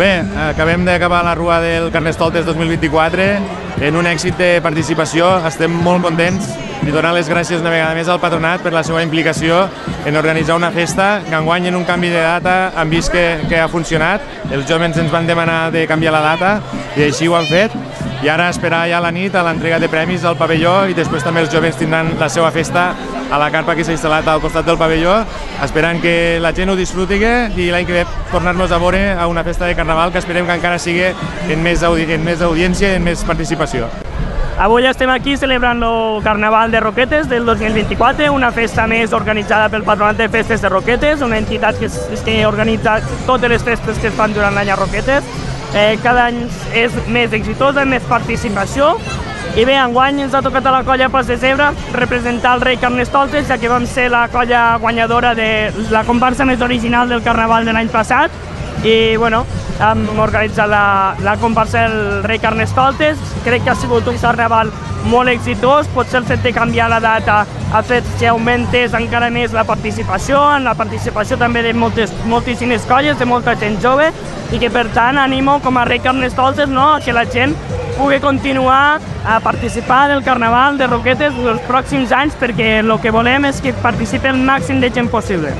Bé, acabem d'acabar la rua del Carnestoltes 2024 en un èxit de participació. Estem molt contents i donar les gràcies una vegada més al patronat per la seva implicació en organitzar una festa que enguany en un canvi de data han vist que, que ha funcionat. Els joves ens van demanar de canviar la data i així ho han fet i ara esperar ja la nit a l'entrega de premis al pavelló i després també els joves tindran la seva festa a la carpa que s'ha instal·lat al costat del pavelló, esperant que la gent ho disfruti i l'any que ve tornar-nos a veure a una festa de carnaval que esperem que encara sigui en més, audi en més audiència i en més participació. Avui estem aquí celebrant el Carnaval de Roquetes del 2024, una festa més organitzada pel Patronat de Festes de Roquetes, una entitat que, que organitza totes les festes que es fan durant l'any a Roquetes. Eh, cada any és més exitosa, més participació, i bé, enguany ens ha tocat a la colla Pas de Zebra representar el rei Carnestoltes, ja que vam ser la colla guanyadora de la comparsa més original del Carnaval de l'any passat. I, bueno, hem organitzat la, la comparsa del rei Carnestoltes. Crec que ha sigut un carnaval molt exitós. Potser el fet de canviar la data ha fet que augmentés encara més la participació, en la participació també de moltes, moltíssimes colles, de molta gent jove, i que per tant animo com a rei Carnestoltes no, que la gent pugui continuar a participar del Carnaval de Roquetes els pròxims anys perquè el que volem és que participi el màxim de gent possible.